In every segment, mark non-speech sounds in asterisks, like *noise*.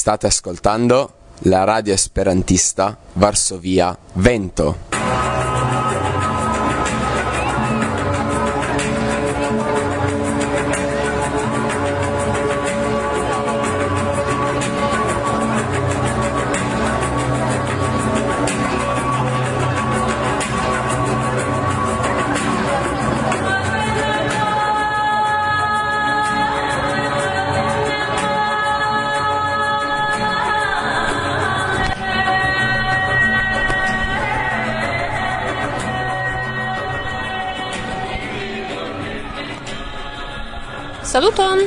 State ascoltando la radio esperantista Varsovia Vento.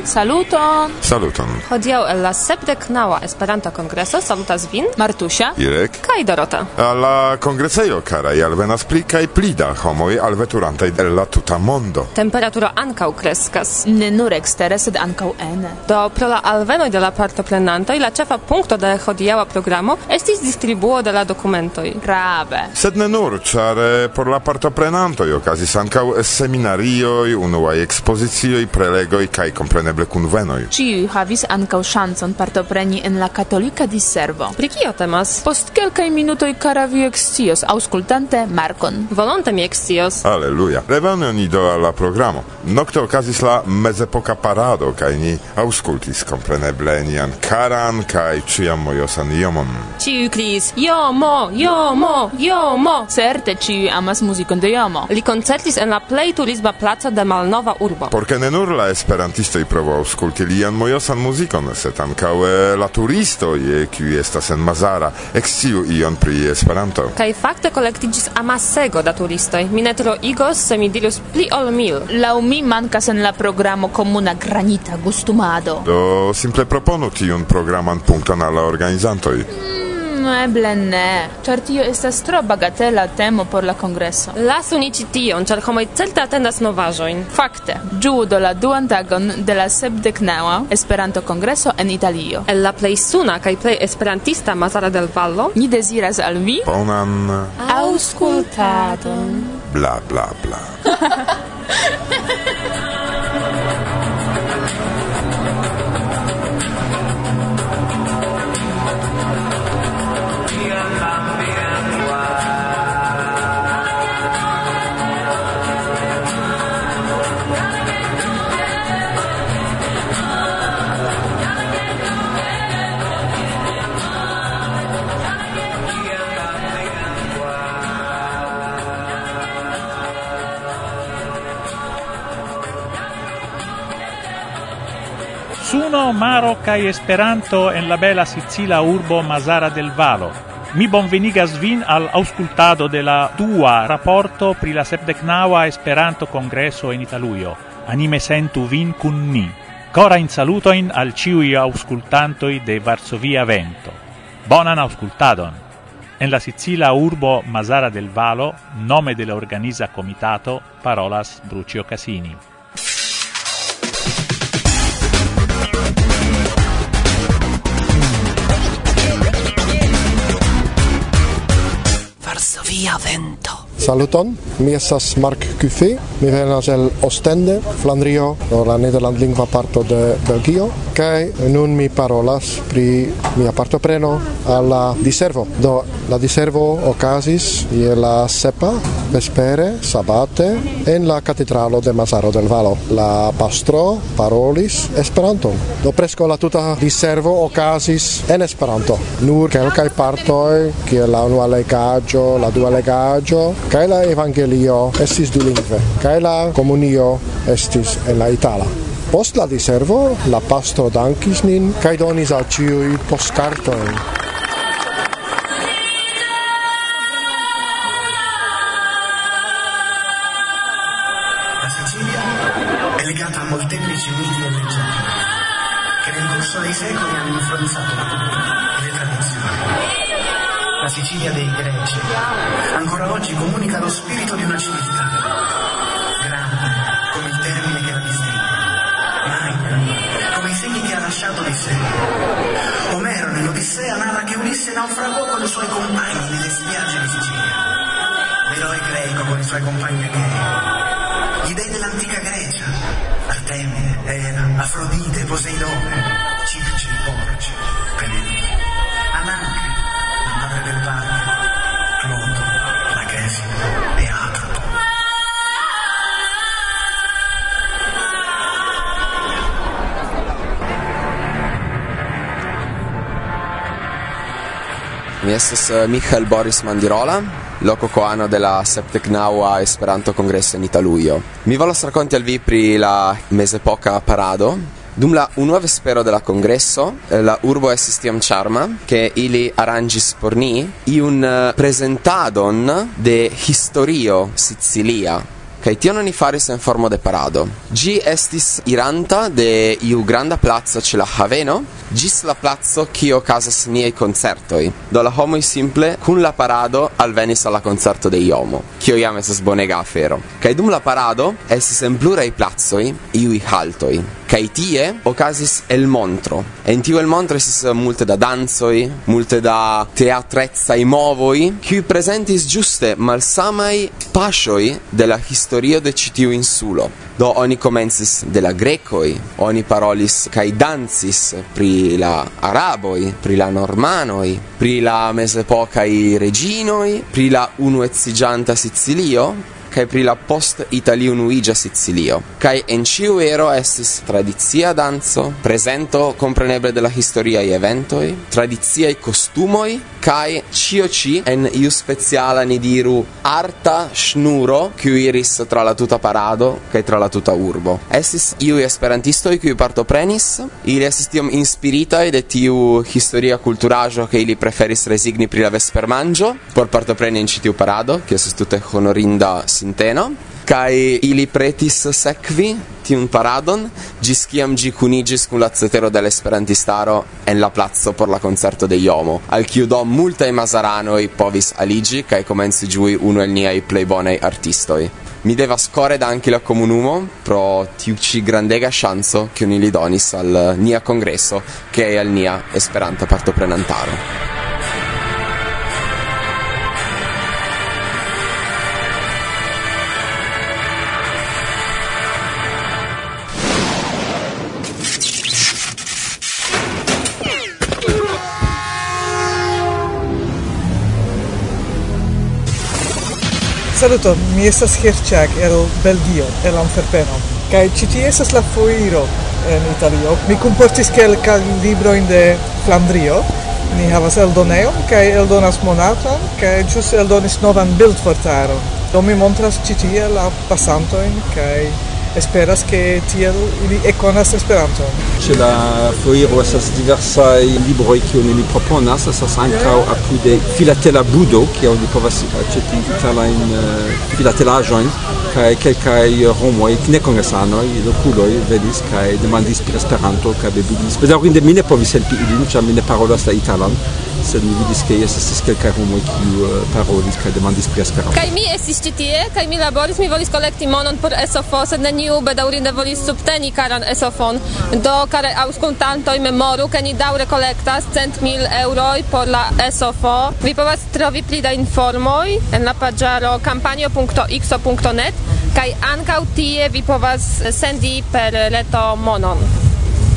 Saluton. Saluton. Hodiaŭ el la sepdek naŭa Esperanto kongreso salutas vin Martusia, Irek kaj Dorota. Al la kongresejo karaj alvenas pli kaj pli da homoj alveturantaj el la tuta mondo. Temperaturo ankaŭ kreskas. Ne nur ekstere, sed ankaŭ ene. Do pro la alvenoj de la partoprenantoj la ĉefa punkto de hodiaŭa programo estis distribuo de la dokumentoj. Grave. Sed ne nur, ĉar eh, por la partoprenantoj okazis ankaŭ seminarioj, unuaj ekspozicioj, prelegoj kaj komprene kompreneble kunvenoj. Ĉiuj havis ankaŭ ŝancon partopreni en la katolika diservo. Pri kio temas? Post kelkaj minutoj kara vi ekscios, aŭskultante Markon. Volonte mi ekscios. Aleluja. Revenu ni do la programo. Nokte okazis la mezepoka parado kaj ni aŭskultis kompreneble nian karan kaj ĉiam mojosan iomon. Ĉiuj kriis: Jomo, jomo, jomo. Certe ĉiuj amas muzikon de jomo. Li koncertis en la plej turisma placo de Malnova urbo. Por ke ne nur la esperantistoj provo revo auscultilian mojosan muzikon, sed ankaŭ la turistoj, eh, kiuj estas en Mazara, eksciu ion pri Esperanto. Kaj fakte kolektiĝis amasego da turistoj. Mi ne troigos, se mi dirus pli ol mil. Laŭ mi mankas en la programo komuna granita gustumado. Do simple proponu tiun programan punkton al la organizantoj. Mm eble ne, ĉar tio estas tro bagatela temo por la kongreso. Lasu ni ĉi tion, ĉar homoj celte atendas novaĵojn. Fakte, ĝuu do la duan tagon de la sepdeknaŭa Esperanto-kongreso en Italio. El la plej suna kaj plej esperantista Mazara del Vallo, ni deziras al vi bonan aŭskultadon. Bla bla bla. *laughs* Dio, Maro kaj Esperanto en la bela sicila urbo Mazara del Valo. Mi bonvenigas vin al auscultado de la dua raporto pri la sepdeknaŭa Esperanto kongreso en Italujo. Anime sentu vin kun ni. Cora in salutoin al ciui auscultantoi de Varsovia Vento. Bonan auscultadon! En la Sicila urbo Masara del Valo, nome de la organiza comitato, parolas Brucio Casini. Via Vento. Saluton, mi estas Mark Cuffy, mi venas el Ostende, Flandrio, la nederlandlingva parto de Belgio, kaj nun mi parolas pri mia partopreno al la diservo. Do, la diservo okazis je la sepa vespere sabate en la katedralo de Mazaro del Valo. La pastro parolis Esperanto. Do preskaŭ la tuta diservo okazis en Esperanto. Nur kelkaj partoj kiel la unua legaĵo, la dua legaĵo kaj la evangelio estis dulingve kaj la komunio estis en la itala. Post la diservo, la pastro dankis nin kaj donis al ĉiuj postkartojn. Comunica lo spirito di una civiltà grande come il termine che la distingue, magna come i segni che ha lasciato di sé. Omero nell'Odissea narra che Ulisse naufragò con i suoi compagni nelle spiagge di Sicilia. L'eroe greco con i suoi compagni achei gli dei dell'antica Grecia, Artemide, Era, Afrodite, Poseidone, Circe, Porce, Penelope. Mi estas Michael Boris Mandirola, loco coano de la septecnaua Esperanto Congresso in Italuio. Mi volas raconti al vi pri la mezepoca parado, Dum la unua vespero de la congresso, eh, la urbo estis tiam charma, che ili arrangis por ni iun uh, presentadon de historio Sicilia, kai tion oni faris en formo de parado. Gi estis iranta de iu granda plazo ce la haveno, gis la plazo kio casas niei concertoi. Do la homoi simple, cun la parado, alvenis alla concerto de iomo, kio iam esas bonega afero. Kai dum la parado, estis en plurei plazoi, iui haltoi. Kai tie, ocasis el montro. E in tiu el montro estis multe da danzoi, multe da teatrezza movoi, qui presentis giuste malsamai pasioi de la historio de citiu insulo. Do oni comencis de la grecoi, oni parolis kai danzis pri la araboi, pri la normanoi, pri la mesepocai reginoi, pri la unuezigianta Sicilio, kai pri la post Italio nuigia Sicilio. Kai en ciu ero estis tradizia danzo, presento compreneble de la historia e eventoi, tradizia e costumoi, kai cio ci en iu speciala ni diru arta schnuro qui iris tra la tuta parado kai tra la tuta urbo. Estis iu esperantisto qui partoprenis, ili estis inspirita de tiu historia culturajo che ili preferis resigni pri la vespermangio por partopreni in citiu parado, che estis tute honorinda sinteno. Kai ili pretis sekvi tiun paradon. Gis kiam gi kunigis kun la cetero de l'esperantistaro en la plazo por la concerto de Iomo. Al kiu do multaj mazaranoj povis aligi kai komenci ĝui unu el niaj plej bonaj artistoj mi devas kore danki la komunumo pro tiu ci grandega ŝanco kiun ili donis al nia kongreso kaj al nia esperanta partoprenantaro Saluton, mi estas Herchak el Belgio, el Antwerpeno. Kaj ĉi tie estas la foiro en Italio. Mi kunportis kelkajn librojn de Flandrio. Ni havas eldonejon kaj eldonas monaton kaj ĵus eldonis novan bildfortaron. Do mi montras ĉi tie la pasantojn kaj esperas ke tiel ili ekkonas speranza Ĉe la foiro estas diversaj libroj kiun ili proponas, estas ankaŭ apude filatela budo kiu qualche povas aĉeti vitalajn eh, filatelaĵojn kaj kelkaj homoj nekongesanoj, lokuloj venis kaj demandis per pri Esperanto kaj bebigis. Bedaŭrinde mi ne povis vi ilin, ĉar mi ne parolas sta italan sed mi vidis ke jes estis kelkaj homoj kiu eh, parolis kaj demandis pri Esperanto. Kaj mi estis ĉi tie kaj mi laboris, mi volis kolekti monon por Esofo, sed neniu bedaŭrinde volis subteni karan Esofon. Do kare aŭskultantoj memoru ke ni daŭre kolektas cent mil eŭroj por la Esofo. Vi povas trovi pli da informoj en la paĝaro kampanjo.xo.net kaj ankaŭ tie vi povas sendi per reto monon.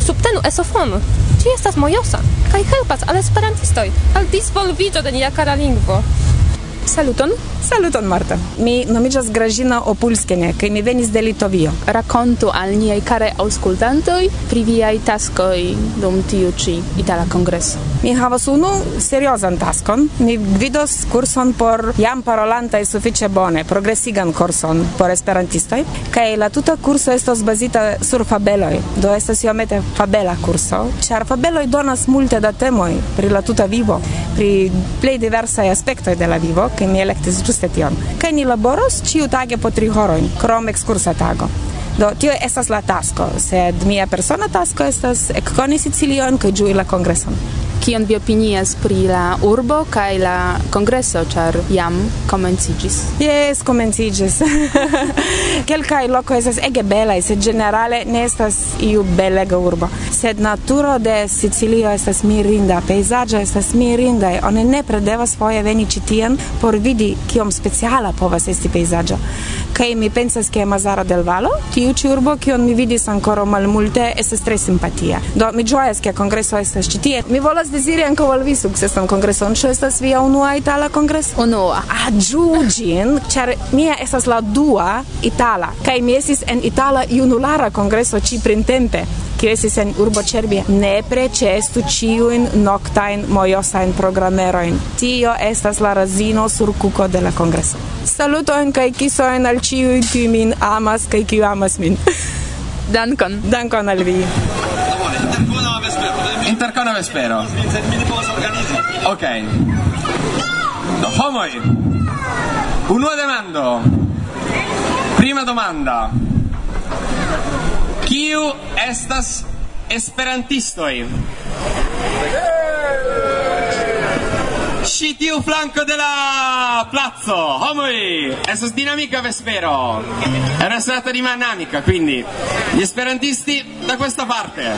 Subtenu Esofon. Ĝi estas mojosa kaj helpas al esperantistoj al disvolviĝo de nia kara lingvo. Saluton. Saluton Marta. Mi nomiĝas Gražina Opulskene kaj mi venis de Litovio. Rakontu al niaj kare aŭskultantoj pri viaj taskoj dum tiu ĉi itala kongreso. Mi havas unu seriozan taskon. Mi gvidos kurson por jam parolantaj sufiĉe bone, progresigan kurson por esperantistoj kaj la tuta kurso estas bazita sur fabeloj. Do estas iomete fabela kurso, ĉar fabeloj donas multe da temoj pri la tuta vivo pri plej diversaj aspektoj de la vivo, kaj mi elektis ĝuste tion. Kaj ni laboros ĉiutage po tri horojn, krom ekskursa tago. Do tio estas la tasko, sed mia persona tasko estas ekkoni Sicilion kaj ĝui la kongreson kion vi opinias pri la urbo kaj la kongreso ĉar jam komenciĝis. Jes komenciĝis. *laughs* Kelkaj lokoj estas ege belaj sed ĝenerale ne estas iu belega urbo. Sed naturo de Sicilio estas mirinda pejzaĝo estas mirindaj oni nepre devas foje veni ĉi tien por vidi kiom speciala povas esti pejzaĝo. Kaj mi pensas ke Mazara del Vallo tiu ĉi urbo kion mi vidis ankoraŭ malmulte estas tre simpatia. Do mi ĝojas ke kongreso estas ĉi tie. Mi volas deziri ankaŭ al vi sukcesan kongreson, ĉu estas via unua itala kongreso? Unua. Ah, Aĝu ĝin, ĉar mia estas la dua itala kaj mi estis en itala junulara kongreso ĉi printempe kiu estis en urbo Cerbia. Nepre ĉeestu ĉiujn noktajn mojosajn programerojn. Tio estas la razino sur kuko de la kongreso. Salutojn kaj kisojn al ĉiuj, kiuj min amas kaj kiuj amas min. Dankon. Dankon al vi. Intercona Vespero. Ok. No, homoj. Unua demando. Prima domanda. Kiu estas esperantistoj? Ĉi tiu flanco de la plazo, homoj, estas dinamica vespero. È una serata di dinamica, quindi gli esperantisti da questa parte.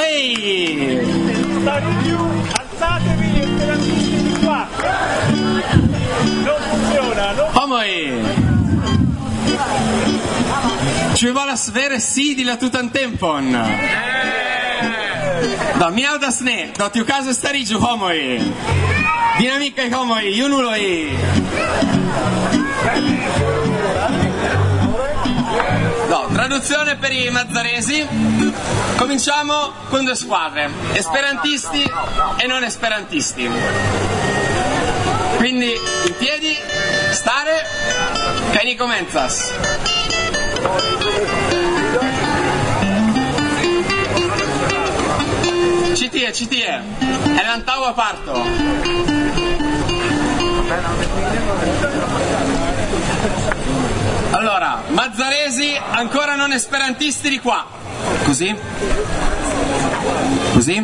Ehi! Alzatevi gli esperantisti di qua. Non funziona, non Homoj! Ci volas vere sidi la tutan tempon. Do, mi audas ne. Do, tiu caso starigiu, homoj. Dinamicai homoj, junuloj. No, traduzione per i mazzaresi. Cominciamo con due squadre, esperantisti e non esperantisti. Quindi in piedi, stare, Kenny comenzas. Ci tie, ci tie, è l'antaua parto. Allora, mazzaresi ancora non esperantisti di qua. Così? Così?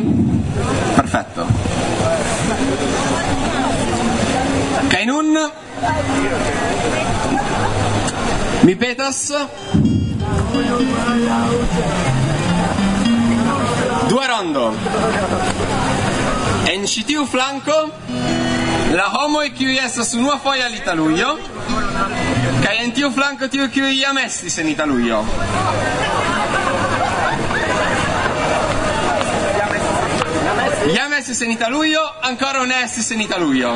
Perfetto. Kainun. Mi petas. due rondo. En ĉi tiu flanko la homoj kiuj estas nuova al Italujo kaj en tiu flanko tiu kiuj jam estis en Italujo. Jam estis en Italujo, ancora ne estis en Italujo.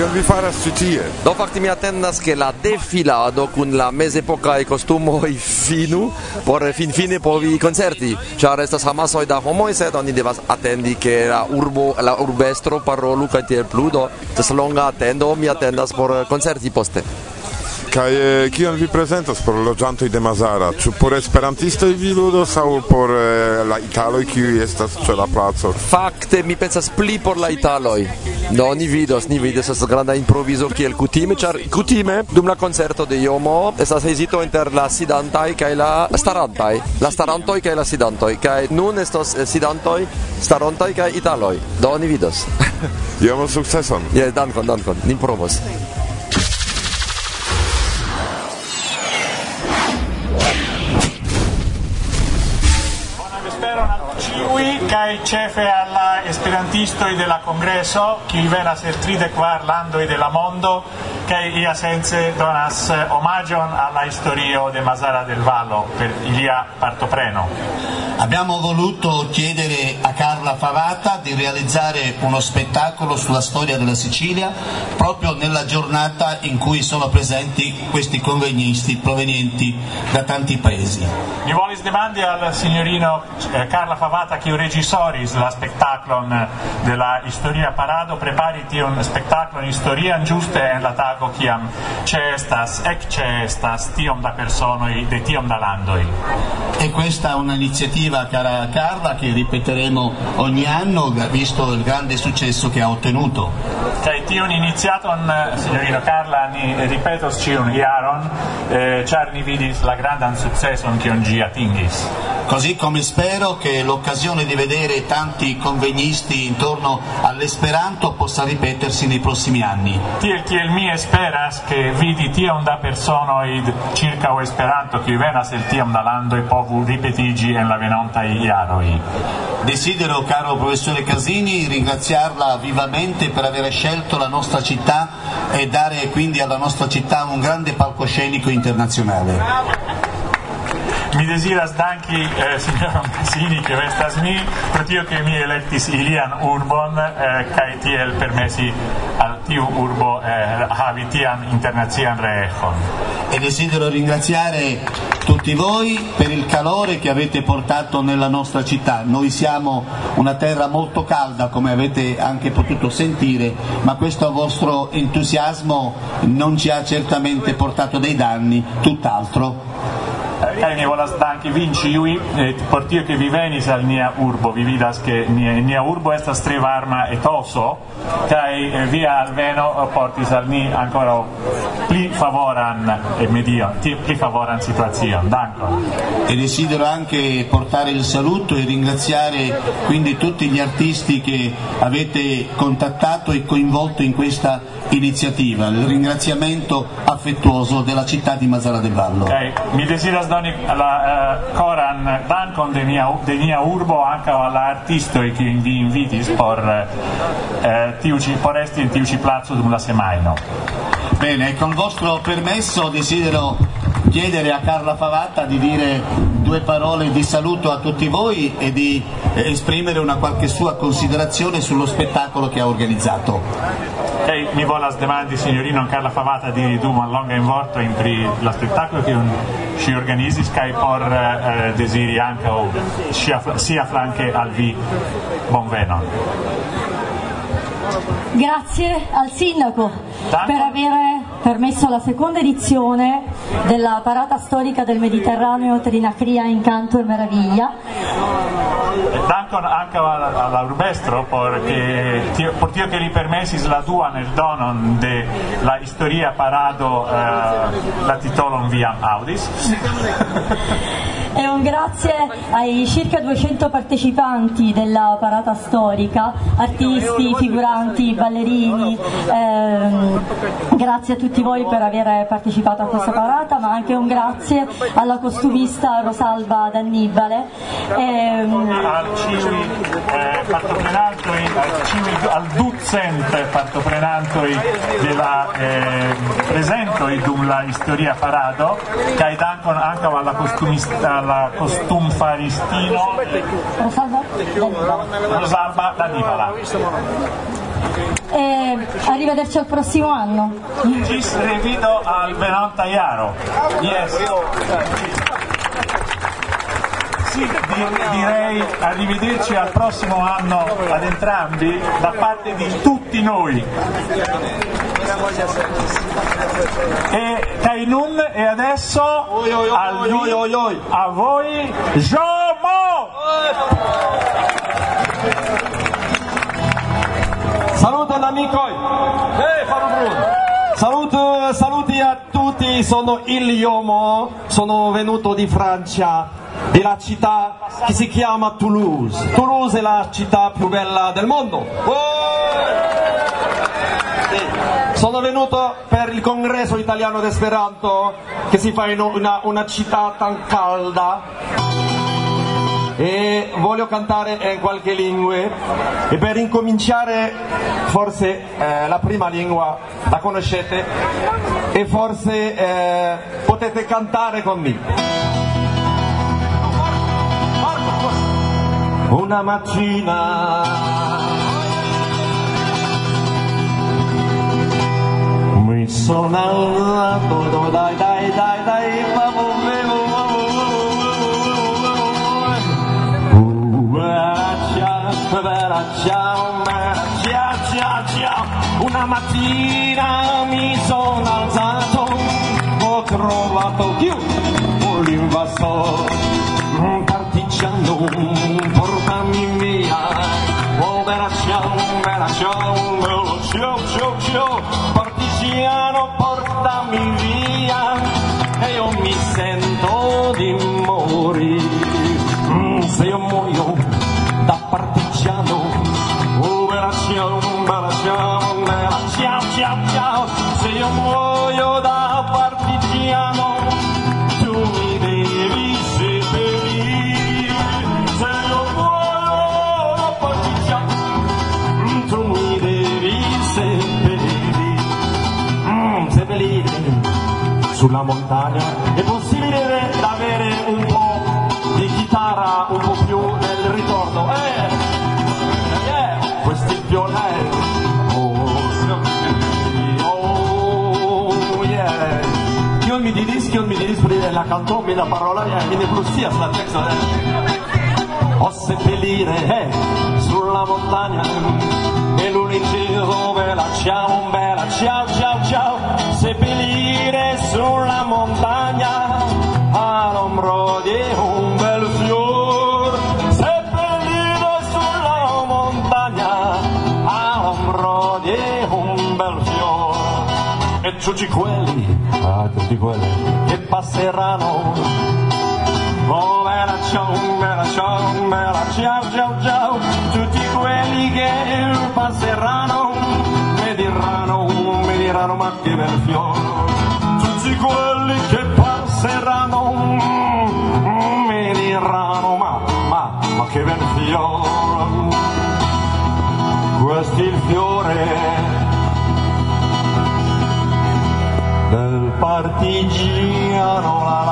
Kion vi faras ĉi tie? Do fakte mi atendas ke la defilado kun la mezepokaj kostumoj finu por finfine povi koncerti. Ĉar estas amasoj da homoj, sed oni devas atendi ke la urbo la urbestro parolu kaj tiel plu do. Estas longa atendo, mi atendas por koncerti poste. Kaj eh, kion vi prezentos por loĝantoj de Mazara? Ĉu por esperantistoj vi ludos aŭ por eh, la italoj kiuj estas ĉe la placo? Fakte mi pensas pli por la italoj. Do ni vidos, ni vidos estas granda improvizo kiel kutime, ĉar kutime dum la koncerto de Jomo estas hezito inter la sidantaj kaj la starantaj, la starantoj kaj la sidantoj. Kaj nun estos sidantoj, starantaj kaj italoj. Do ni vidos. *laughs* Jomo sukceson. Jes, dankon, dankon. Ni provos. Ciui kai cefe alla esperantistoi della congresso, qui venas el 34 landoi della mondo, kai ia sense donas omagion alla historio de Masara del Vallo per ilia partopreno. Abbiamo voluto chiedere a Carla Favata di realizzare uno spettacolo sulla storia della Sicilia proprio nella giornata in cui sono presenti questi convegnisti provenienti da tanti paesi. Mi volis demandi al signorino eh, Carla Favata che regisoris la spectaclon della Historia Parado prepari un spectaclon historian giuste en la tago kiam c'è estas, ec c'è estas tiom da personoi de tiom da landoi. E questa è un'iniziativa, cara Carla, che ripeteremo ogni anno, visto il grande successo che ha ottenuto. Kai tion iniziaton, signorino Carla, ni ripetos ciun iaron, eh, char ni vidis la grandan successon kion gi atingis. Così come spero che l'occasione di vedere tanti convegnisti intorno all'Esperanto possa ripetersi nei prossimi anni. Tiel kiel mi esperas che vidi tiom da personoi circa o Esperanto qui venas el tiom da e povu ripetigi en la venontai iaroi. Desidero, caro professore Casini, ringraziarla vivamente per aver scelto la nostra città e dare quindi alla nostra città un grande palcoscenico internazionale. Mi desiras danki eh, signor Massini che estas mi pro tio che mi electis ilian urbon eh, kai tiel permessi al tiu urbo eh, havi internazian reechon e desidero ringraziare tutti voi per il calore che avete portato nella nostra città. Noi siamo una terra molto calda, come avete anche potuto sentire, ma questo vostro entusiasmo non ci ha certamente portato dei danni, tutt'altro. Kaj mi volas danki vin ĉiuj eh, por tio ke vi venis al nia urbo. Vi vidas ke nia, nia urbo estas tre varma etoso kaj eh, via alveno portis al ni ancora pli favoran eh, medion, pli favoran situazion. Dankon. E desidero anche portare il saluto e ringraziare quindi tutti gli artisti che avete contattato e coinvolto in questa iniziativa. Il ringraziamento affettuoso della città di Masara del Vallo. Okay. Mi desiras doni la uh, coran dankon de nia, de nia urbo anche alla artistoi che vi invitis por uh, tiuci, por esti tiuci plazo dum la semaino. Bene, con vostro permesso desidero chiedere a Carla Favatta di dire due parole di saluto a tutti voi e di eh, esprimere una qualche sua considerazione sullo spettacolo che ha organizzato. Hey, mi volas demandi signorino Carla Favata di du mallonga in vorto in pri la spettacolo che un si organizis kai por eh, desiri anche o sia, sia flanche al vi bonvenon. Grazie al sindaco Tanto. per aver permesso la seconda edizione della parata storica del Mediterraneo Trinacria Incanto e Meraviglia. dankon ankaŭ al, al la urbestro por che tio, por tio che li permessi la tua nel donon de la historia parado eh, la titolon viam audis. *laughs* E un grazie ai circa 200 partecipanti della parata storica, artisti, figuranti, ballerini, ehm, grazie a tutti voi per aver partecipato a questa parata, ma anche un grazie alla costumista Rosalba D'Annibale. Ehm, al eh, al, al ducent partoprenantoi della eh, presentoi dum la historia parado, kai dankon anche alla costumista alla costumfaristino Rosalba. Rosalba D'Annibala. E arrivederci al prossimo anno. Gis revido al venonta iaro. Yes. Sì, di- direi arrivederci al prossimo anno ad entrambi da parte di tutti noi. E Kainun e adesso al vi- a voi Jomo! Saluto amico! Saluto, saluti a tutti, sono Iliomo, sono venuto di Francia, della città che si chiama Toulouse. Toulouse è la città più bella del mondo. Sono venuto per il congresso italiano d'Esperanto che si fa in una, una città tan calda e voglio cantare in qualche lingua e per incominciare forse eh, la prima lingua la conoscete e forse eh, potete cantare con me. Una mattina Sonalına doy day day day day Una mattina mi sono alzato, ho trovato più un invasore, un partigiano, portami via. Oh, bella ciao, bella ciao, ciao, ciao, partigiano, portami via. E io mi sento di morire, Mm, se io muoio da partigiano, oh bella ciao, bella ciao, bella ciao, ciao, ciao, se io muoio sulla montagna è possibile avere un po' di chitarra un po' più nel ritorno. Eh, yeah, questi violenti oh, oh yeah. Io mi diris io mi la cantò mi la parola eh, e mi ne frustia sta testo eh. o seppellire eh, sulla montagna eh, e l'unici dove la ciao bella ciao ciao ciao seppellire sulla montagna all'ombro di un bel fior. Seppellire sulla montagna all'ombro di un bel fior. E tutti quelli ah, tutti quelli che passeranno. Oh, bella ciao, bella ciao, bella ciao, ciao, ciao, bel fiore, tutti quelli che passeranno mi diranno ma, ma, ma che bel fiore, questo è il fiore del partigiano, la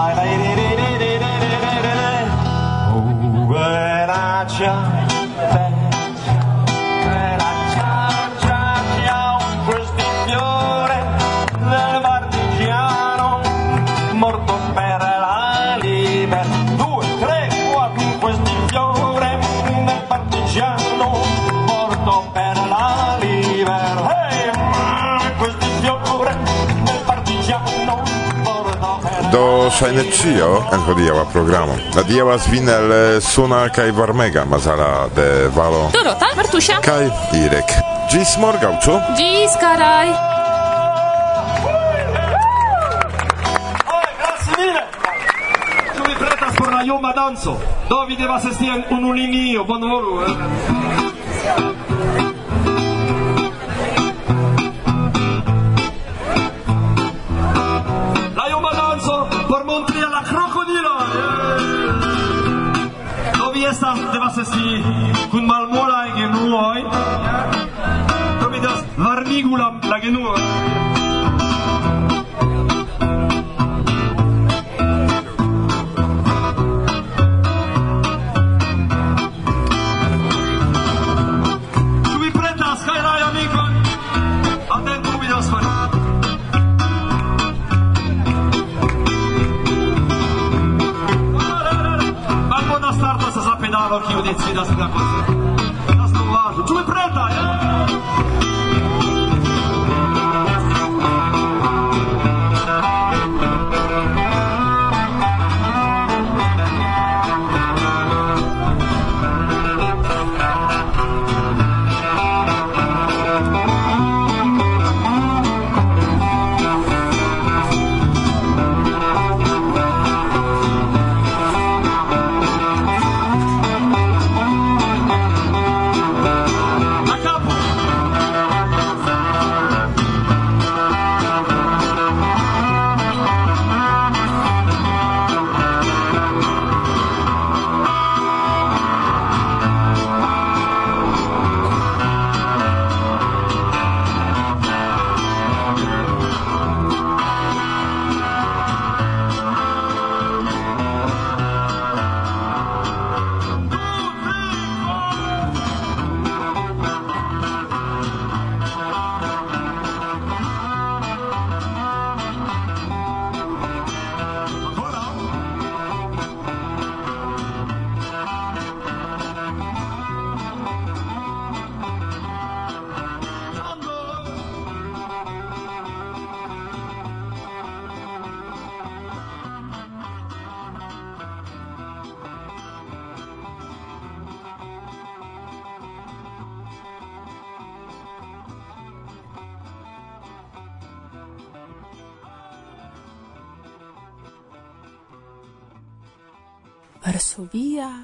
ŝajne ĉio en hodiaŭa programo. Adiaŭas vin el eh, suna kaj varmega mazala de valo. Dorota, Martusia kaj Irek. Ĝis morgaŭ, ĉu? Ĝis, karaj! la joma danco. Do vi devas esti en unu linio, bonvolu, eh? piesa devas esti kun malmolaj genuoj do mi devas varmigu la, la genuoj Maroki odjeći da se napose. Rastullahi, čume via